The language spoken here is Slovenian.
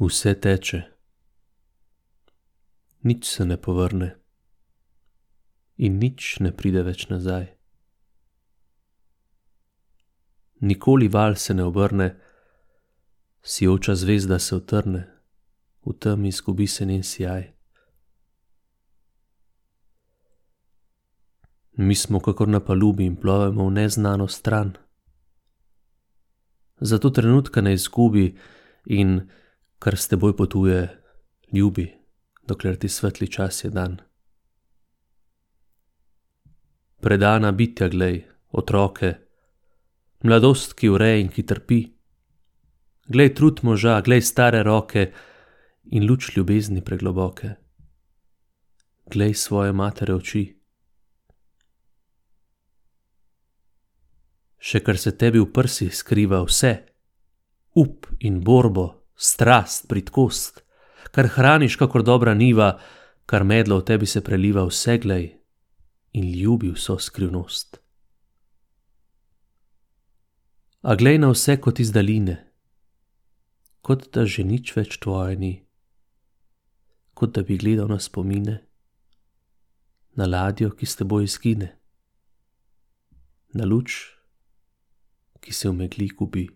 Vse teče, nič se ne povrne. In nič ne pride več nazaj. Nikoli val se ne obrne, sijoča zvezda se utrne, v temi izgubi se njen sijaj. Mi smo kakor na palubi in plovemo v neznano stran, zato trenutka ne izgubi in kar s teboj potuje, ljubi, dokler ti svetli čas je dan. Predana bitja, glej, otroke, mladost, ki vre in ki trpi. Glej trud moža, glej stare roke in luč ljubezni pregloboke. Glej svoje matere oči. Še kar se tebi v prsih skriva vse, up in borbo, strast, bridkost, kar hraniš kakor dobra njiva, kar medlo v tebi se preliva, vse glej in ljubi vso skrivnost. A glej na vse kot iz daljine, kot da že nič več tvoje ni, kot da bi gledal na spomine, na ladjo, ki s teboj izgine, na luč, ki se v megli gubi.